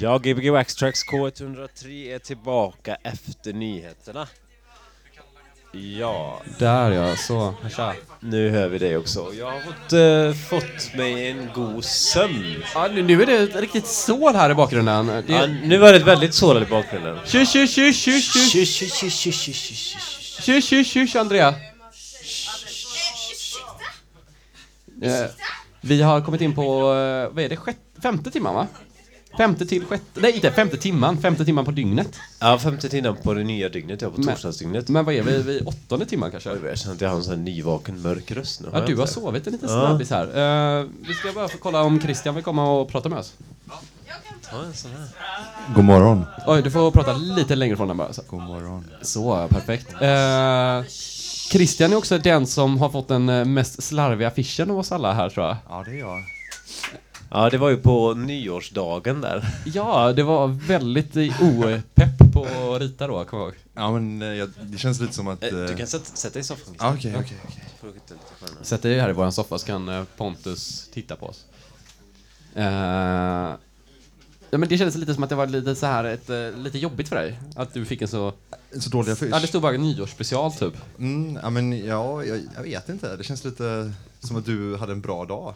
Ja, Gbg Waxtrax K103 är tillbaka efter nyheterna. Ja, Där ja, så. Tja. nu hör vi det också. Jag har fått, eh, fått mig en god sömn. Ja, nu, nu är det ett riktigt sål här i bakgrunden. Det Ja, nu var det ett väldigt sådant i bakgrunden. Tjus, tjus, tjus, tjus, tjus, Tjus, tjus, tjus, tjus, tjus, tjus, tjus. tjus, tjus, tjus, Andrea. Eh, vi har kommit in på, eh, vad är det, sjätte, femte timman va? Femte till sjätte, nej inte femte timman, femte timman på dygnet. Ja, femte timmen på det nya dygnet, ja, på Men- torsdagsdygnet. Men vad är vi, vi åttonde timman kanske? Oj, Jag känner att jag har en sån här nyvaken mörk röst nu. Ja, du har sovit en liten snabbis här. Eh, vi ska bara få kolla om Christian vill komma och prata med oss. Ta en sån här. God morgon. Oj, du får prata lite längre från den bara. Så, God morgon. så perfekt. Eh, Christian är också den som har fått den eh, mest slarviga affischen av oss alla här tror jag. Ja, det är jag. Ja, det var ju på nyårsdagen där. Ja, det var väldigt eh, opepp på att rita då, kommer jag ihåg. Ja, men eh, jag, det känns lite som att... Eh, eh, Du kan sätta, sätta dig i soffan. Ja, Okej, okej, titta lite stjärnor. Sätt dig här i våran soffa så kan eh, Pontus titta på oss. Eh, ja, men det kändes lite som att det var lite så här ett, eh, lite jobbigt för dig. Att du fick en så... Så dålig affisch? Ja, det stod bara nyårsspecial typ. Mm, ja, men ja, jag, jag vet inte. Det känns lite som att du hade en bra dag.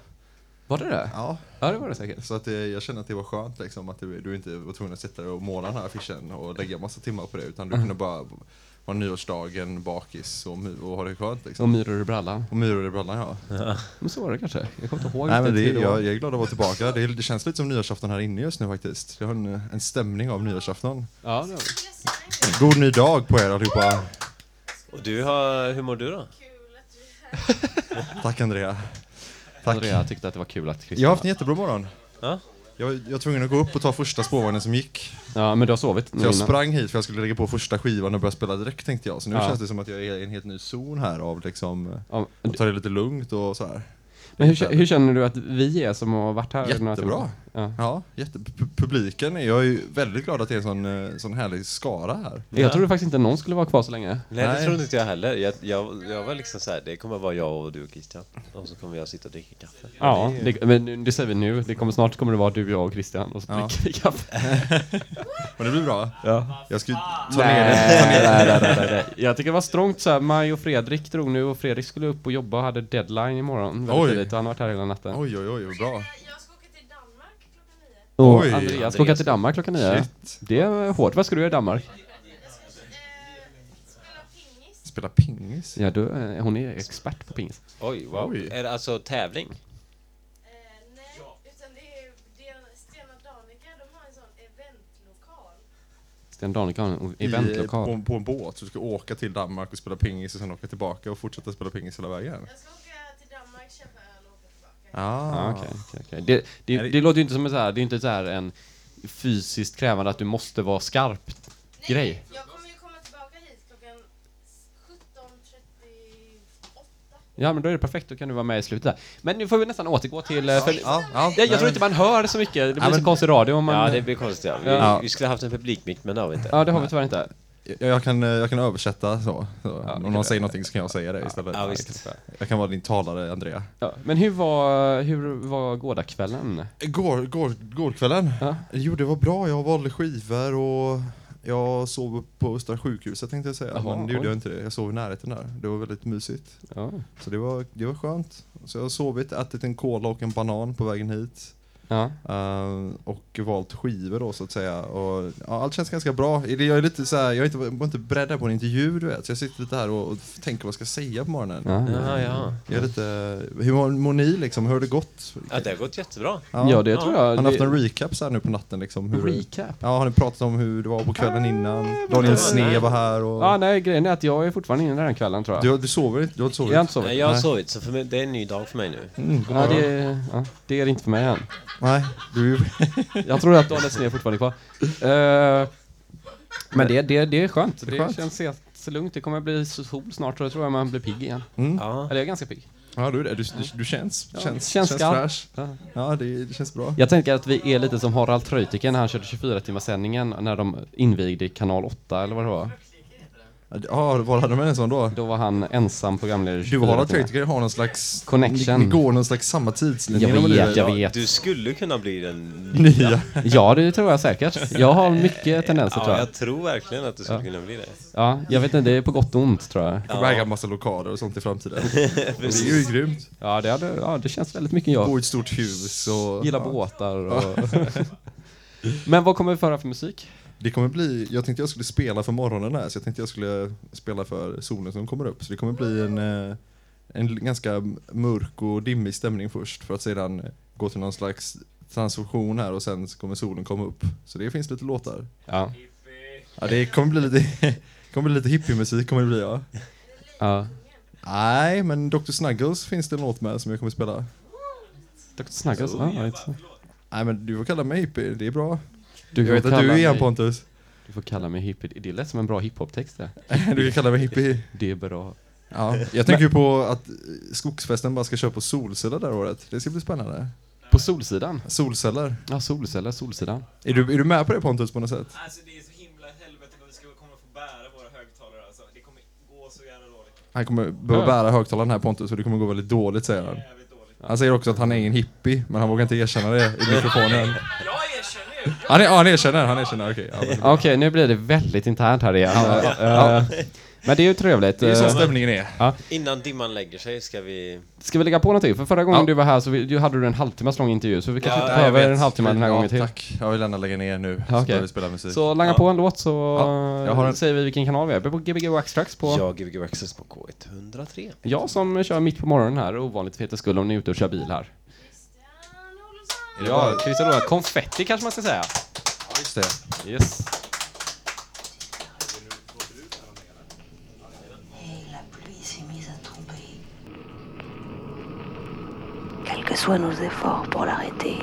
Var det det? Ja, Ja, det var det säkert. så att det, jag känner att det var skönt liksom, att du, du inte var tvungen att sitta där och måla den här affischen och lägga massa timmar på det, utan du kunde bara vara nyårsdagen bakis och, och ha det skönt Och liksom. myror i brallan. Och myror i brallan, ja. Men så var det kanske. Jag kommer inte ihåg Nej, men det, hur jag, jag är glad att vara tillbaka. Det, det känns lite som nyårsafton här inne just nu faktiskt. Jag har en, en stämning av nyårsafton. Ja, det det. God ny dag på er allihopa. Och du har, hur mår du då? Tack Andrea. Tack. Andrea tyckte att det var kul att Christian Jag har haft en jättebra morgon. Ja? Jag, jag var tvungen att gå upp och ta första spårvagnen som gick. Ja, men du har sovit Så jag sprang hit för jag skulle lägga på första skivan och börja spela direkt tänkte jag. Så nu Ja. känns det som att jag är i en helt ny zon här av liksom, Ja, att ta det lite lugnt och så här. men hur, hur känner du att vi är som har varit här? några Jättebra. Ja. Ja, jätte, pu- publiken, är- jag är ju väldigt glad att det är en sån, eh, sån härlig skara här. Jag trodde faktiskt inte någon skulle vara kvar så länge. Nej, det Nej. trodde inte jag heller. Jag, jag, jag var liksom så här, det kommer vara jag och du och Christian. Och så kommer jag sitta och dricka kaffe. Ja, det det, men det säger vi nu. Det kommer, snart kommer det vara du, jag och Christian och så Ja. dricker vi kaffe. Men det blir bra. Ja. Jag ska ju ta Nej, ner nej, det. Jag tycker det var strångt så här. Maj och Fredrik drog nu och Fredrik skulle upp och jobba och hade deadline imorgon. Väldigt Oj. tidigt. Han har varit här hela natten. Oj, oj, oj, vad bra. Jag ska åka till Danmark klockan nio. Och Oj. Andreas ska åka till Danmark klockan nio. Shit. Det är hårt. Vad ska du göra i Danmark? Spela pingis. Spela pingis? Ja, du, eh, hon är expert på pingis. Oj, wow. Oj. Är det alltså tävling? Eh, nej, utan det är, det är Sten Danica, de har en sån eventlokal. Sten Danica har en I, eventlokal. på, på en båt, så du ska åka till Danmark och spela pingis och sen åka tillbaka och fortsätta spela pingis hela vägen? Jag ska åka till Danmark, köpa öl Ah, Ja, okej, okej, okej. Det, det, det- det låter ju inte som en så här, det är inte så här en fysiskt krävande att du måste vara skarp grej. Jag kommer ju komma tillbaka hit klockan 17.38. Ja, men då är det perfekt. Då kan du vara med i slutet där. Men nu får vi nästan återgå till... eh, För, Ja, ja, jag, jag tror nej, inte man hör så mycket. Det blir Ja, så konstig radio om man... Ja, det blir konstigt. Ja. Vi, Ja. vi skulle haft en publikmick, men det har vi inte. Ja, det har vi tyvärr inte. Jag, kan, eh, jag kan översätta så. Ja, Om någon säger någonting så kan jag säga det istället. Ja, visst. Jag kan vara din talare, Andrea. Ja, men hur var, hur var gårdagskvällen? Går, går, gårdagskvällen? Ja. Jo, det var bra. Jag valde skivor och jag sov på Östra sjukhuset tänkte jag säga. Jaha, men det gjorde oj. jag inte det. Jag sov i närheten där. Det var väldigt mysigt. Ja. Så det var, det var skönt. Så jag har sovit, ätit en cola och en banan på vägen hit. Ja. Eh, och valt skivor då så att säga. Och, ja, allt känns ganska bra. Jag är lite så här, jag är inte, var inte beredd på en intervju du vet. Så jag sitter lite här och, och tänker vad jag ska säga på morgonen. Ja. Jaha, ja. Jag är lite, hur mår, mår ni liksom? Hur har det gått? ja, det har gått jättebra. ja, det tror jag. Har ni haft en recap så här nu på natten liksom? Hur, Recap? Ja, har ni pratat om hur det var på kvällen innan? Daniel Sne var här och... Ja, nej, grejen är att jag är fortfarande inne den kvällen tror jag. Du, du sover inte? Du har inte sovit? Jag har inte sovit. Nej, jag har Nej. sovit, så för mig, det är en ny dag för mig nu. Mm, Ja, det, ja, det är det inte för mig än. Nej, du... Jag tror att Daniel Sne är fortfarande kvar. Eh, men det, det, det är skönt. Det Det, är skönt. känns helt så lugnt. Det kommer bli sol snart och då tror jag man blir pigg igen. Mm. Ja. Eller jag är ganska pigg. Ja, du är det. Du, du, du känns, Ja, känns, känns känns fräsch. Ja. Ja, det, det känns bra. Jag tänker att vi är lite som Harald Treutiger när han körde 24 timmars sändningen när de invigde kanal 8 eller vad det var. Ja, var hade man en sån då? Då var han ensam programledare Du 24 och Harald. Treutiger har någon slags... Connection. Ni, ni går någon slags samma tidslinje. Jag vet, jag vet. Du skulle kunna bli den Nya. Ja, det tror jag säkert. Jag har mycket tendenser tror Ja, jag. jag tror verkligen att du skulle Ja. kunna bli det. Ja, jag vet inte, det är på gott och ont tror jag. Kommer äga en massa lokaler och sånt i framtiden. det är ju grymt. Ja, det, hade, ja, det känns väldigt mycket jag. Bo i ett stort hus och... Gillar ja. båtar och... Men vad kommer vi föra för musik? Det kommer bli, jag tänkte jag skulle spela för morgonen här, så jag tänkte jag skulle spela för solen som kommer upp. Så det kommer bli en, eh, en ganska mörk och dimmig stämning först, för att sedan gå till någon slags transformation här och sen kommer solen komma upp. Så det finns lite låtar. Ja. Ja, det kommer bli lite, kommer bli lite hippiemusik kommer det bli ja. ja. Nej, men Dr. Snuggles finns det en låt med som jag kommer spela. Dr. Snuggles? Ja, inte- Nej men du får kalla mig hippie, det är bra. Du Jag vet att du är mig- Pontus. Du får kalla mig hippie. Det lät som en bra hiphop-text det. Du kan kalla mig hippie. Det är bra. Ja, jag tänker ju på att skogsfesten bara ska köra på solceller det här året. Det ska bli spännande. På Solsidan? Solceller. Ja, Solceller, Solsidan. Är du, är du med på det Pontus på något sätt? Alltså det är så himla helvete vad vi ska komma få bära våra högtalare alltså. Det kommer gå så jävla dåligt. Han kommer behöva bära högtalaren här Pontus och det kommer gå väldigt dåligt säger han. Jävligt dåligt. Han säger också att han är ingen hippie, men han vågar inte erkänna det i mikrofonen. Han, är, ja, han erkänner, han erkänner, okej. ja, men- Okej, nu blir det väldigt internt här igen. Eh, Men det är ju trevligt. Det är så Eh, stämningen är. Innan dimman lägger sig ska vi... Ska vi lägga på någonting? För förra gången Ja. du var här så vi, du hade du en halvtimmas lång intervju, så vi kanske Ja, inte behöver en halvtimme den här Ja, gången till. Tack, jag vill gärna lägga ner nu. Ja, Så okej. börjar vi spela musik. Så langa Ja. på en låt så Ja, jag har en- säger vi vilken kanal vi är. Vi är på Gbg Wax Tracks på... Jag, Gbg Access på K103. Jag som kör mitt på morgonen här, ovanligt för skuld om ni är ute och kör bil här. Är det Ja, bara- Christer Lorenz, konfetti kanske man ska säga? Ja, just det. Yes. Et la pluie s'est mise à tomber. Quels que soient nos efforts pour l'arrêter,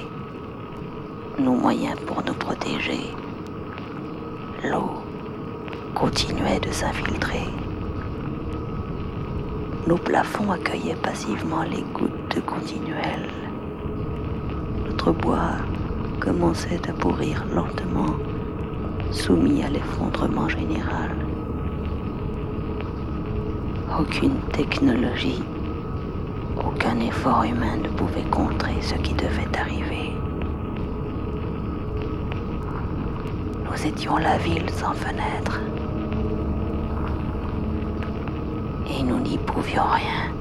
nos moyens pour nous protéger, l'eau continuait de s'infiltrer. Nos plafonds accueillaient passivement les gouttes continuelles. Notre bois commençait à pourrir lentement, soumis à l'effondrement général. Aucune technologie, aucun effort humain ne pouvait contrer ce qui devait arriver. Nous étions la ville sans fenêtre. Et nous n'y pouvions rien.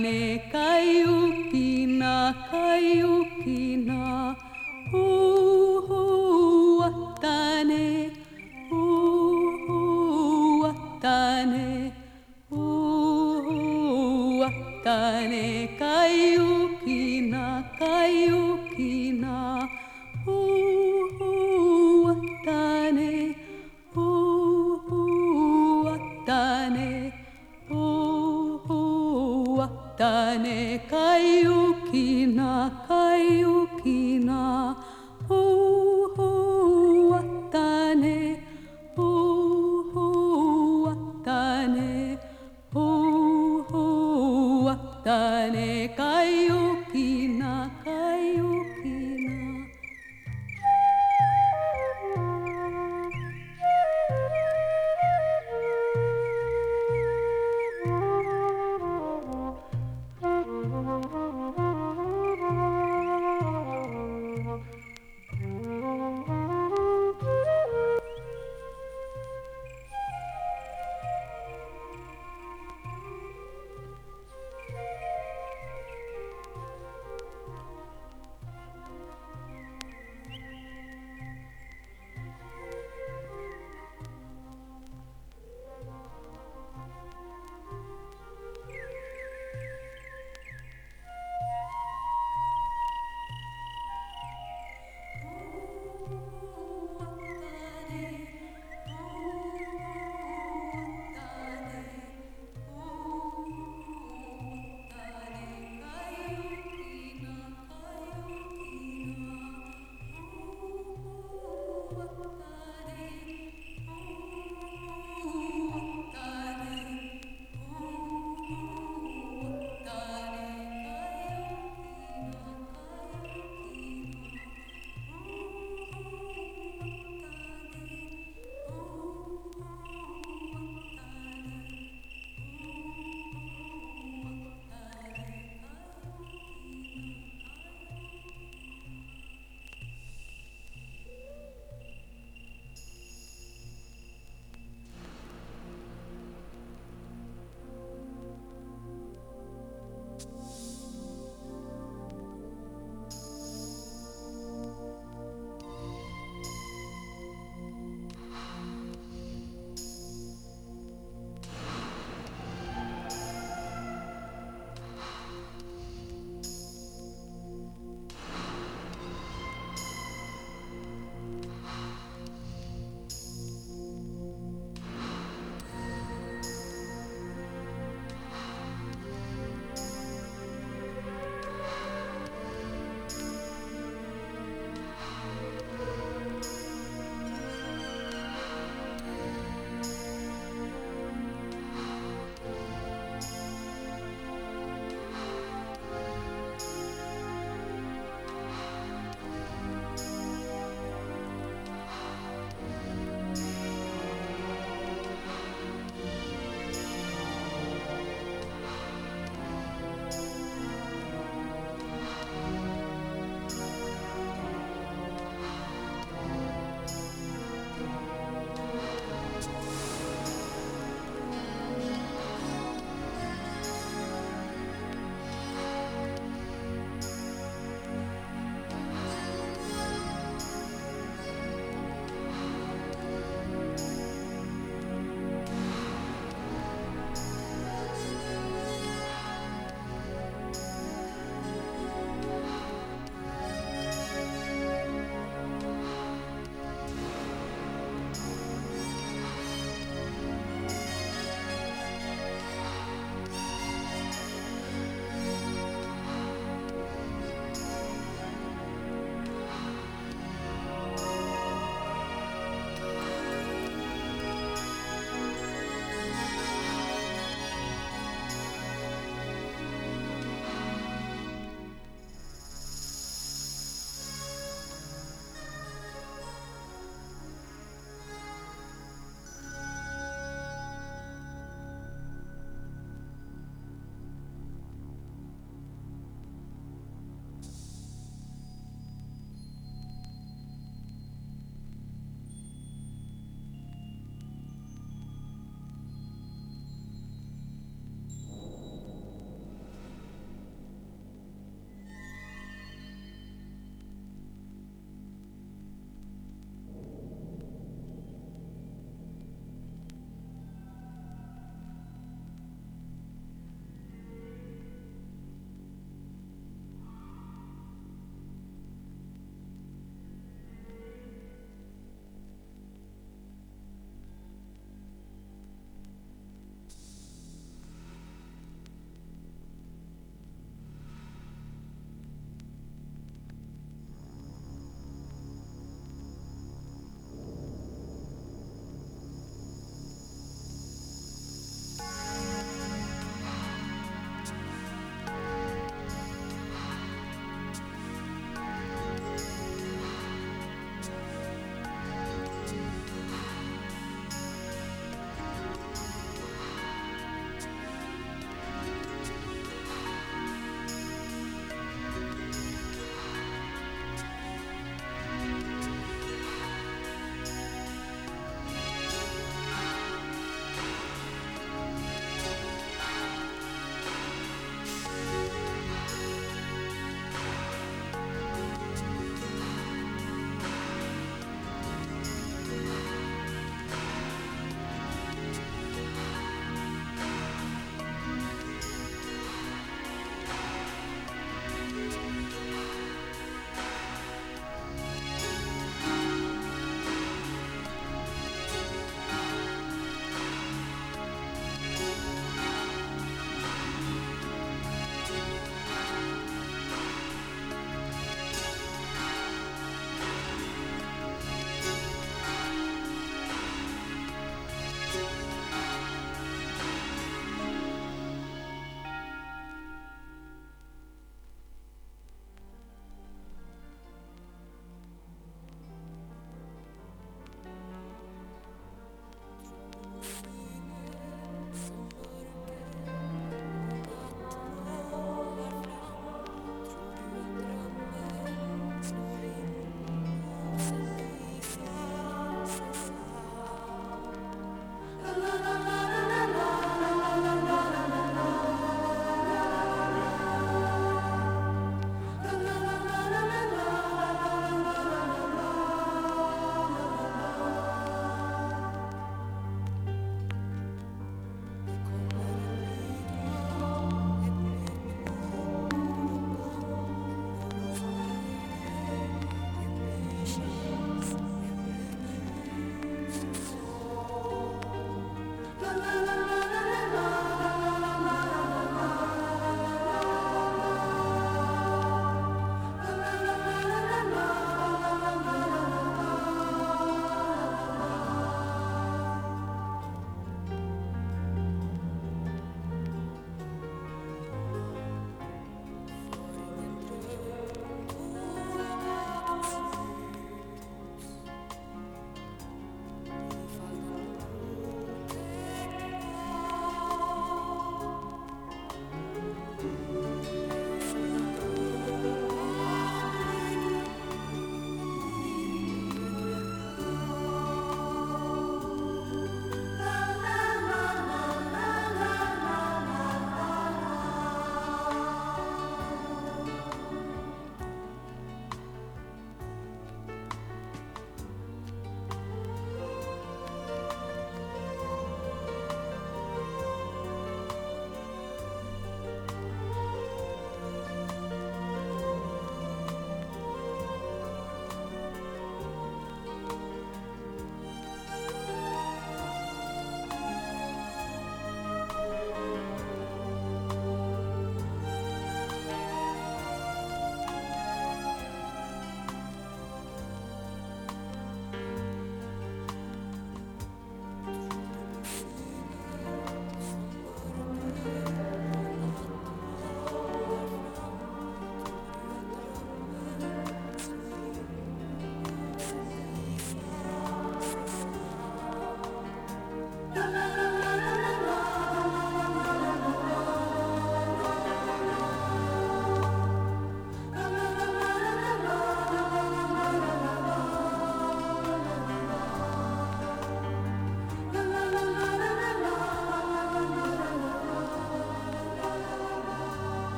Pane kaiukina, kaiukina, uuhuattane, uuhuattane, uuhuattane, kaiukina, kaiukina.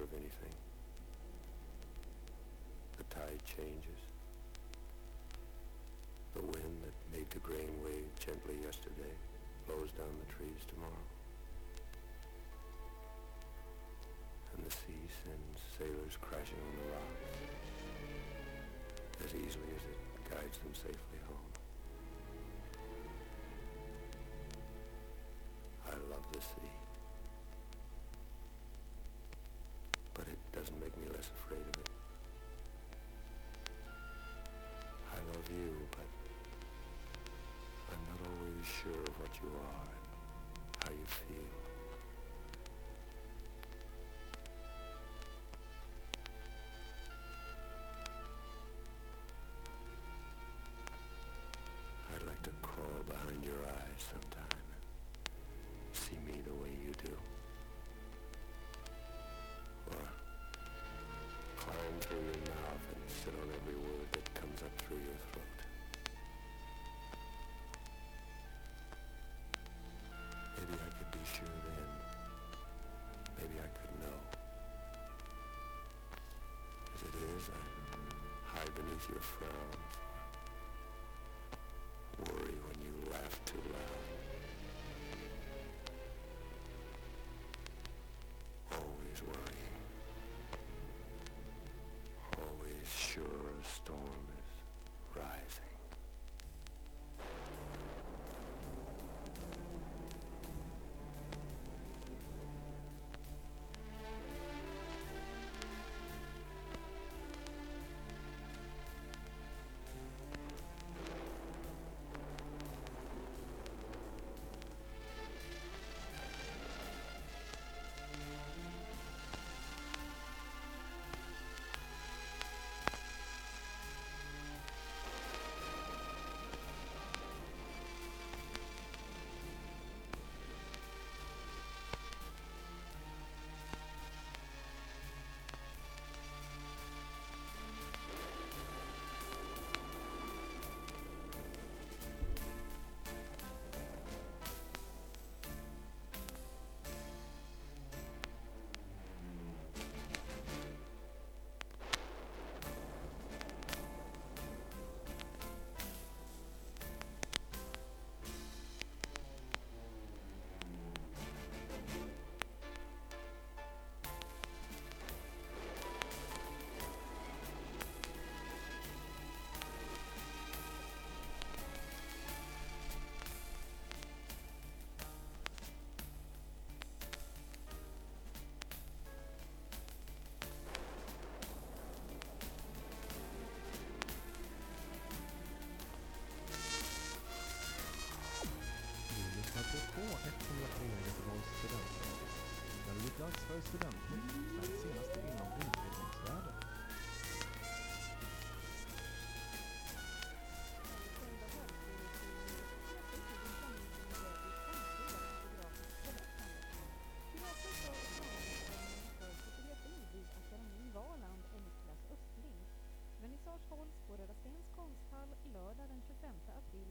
Of anything. The tide changes. The wind that made the grain wave gently yesterday blows down the trees tomorrow. And the sea sends sailors crashing on the rocks as easily as it guides them safely home. I love the sea. Doesn't make me less afraid of it. I love you, but I'm not always sure of what you are and how you feel. Through your mouth and sit on every word that comes up through your throat. Maybe I could be sure then. Maybe I could know. As it is, I hide beneath your frowns. Worry when you laugh too loud. K103 Göteborgs studentradio. Där det blir dags för Studentnytt med det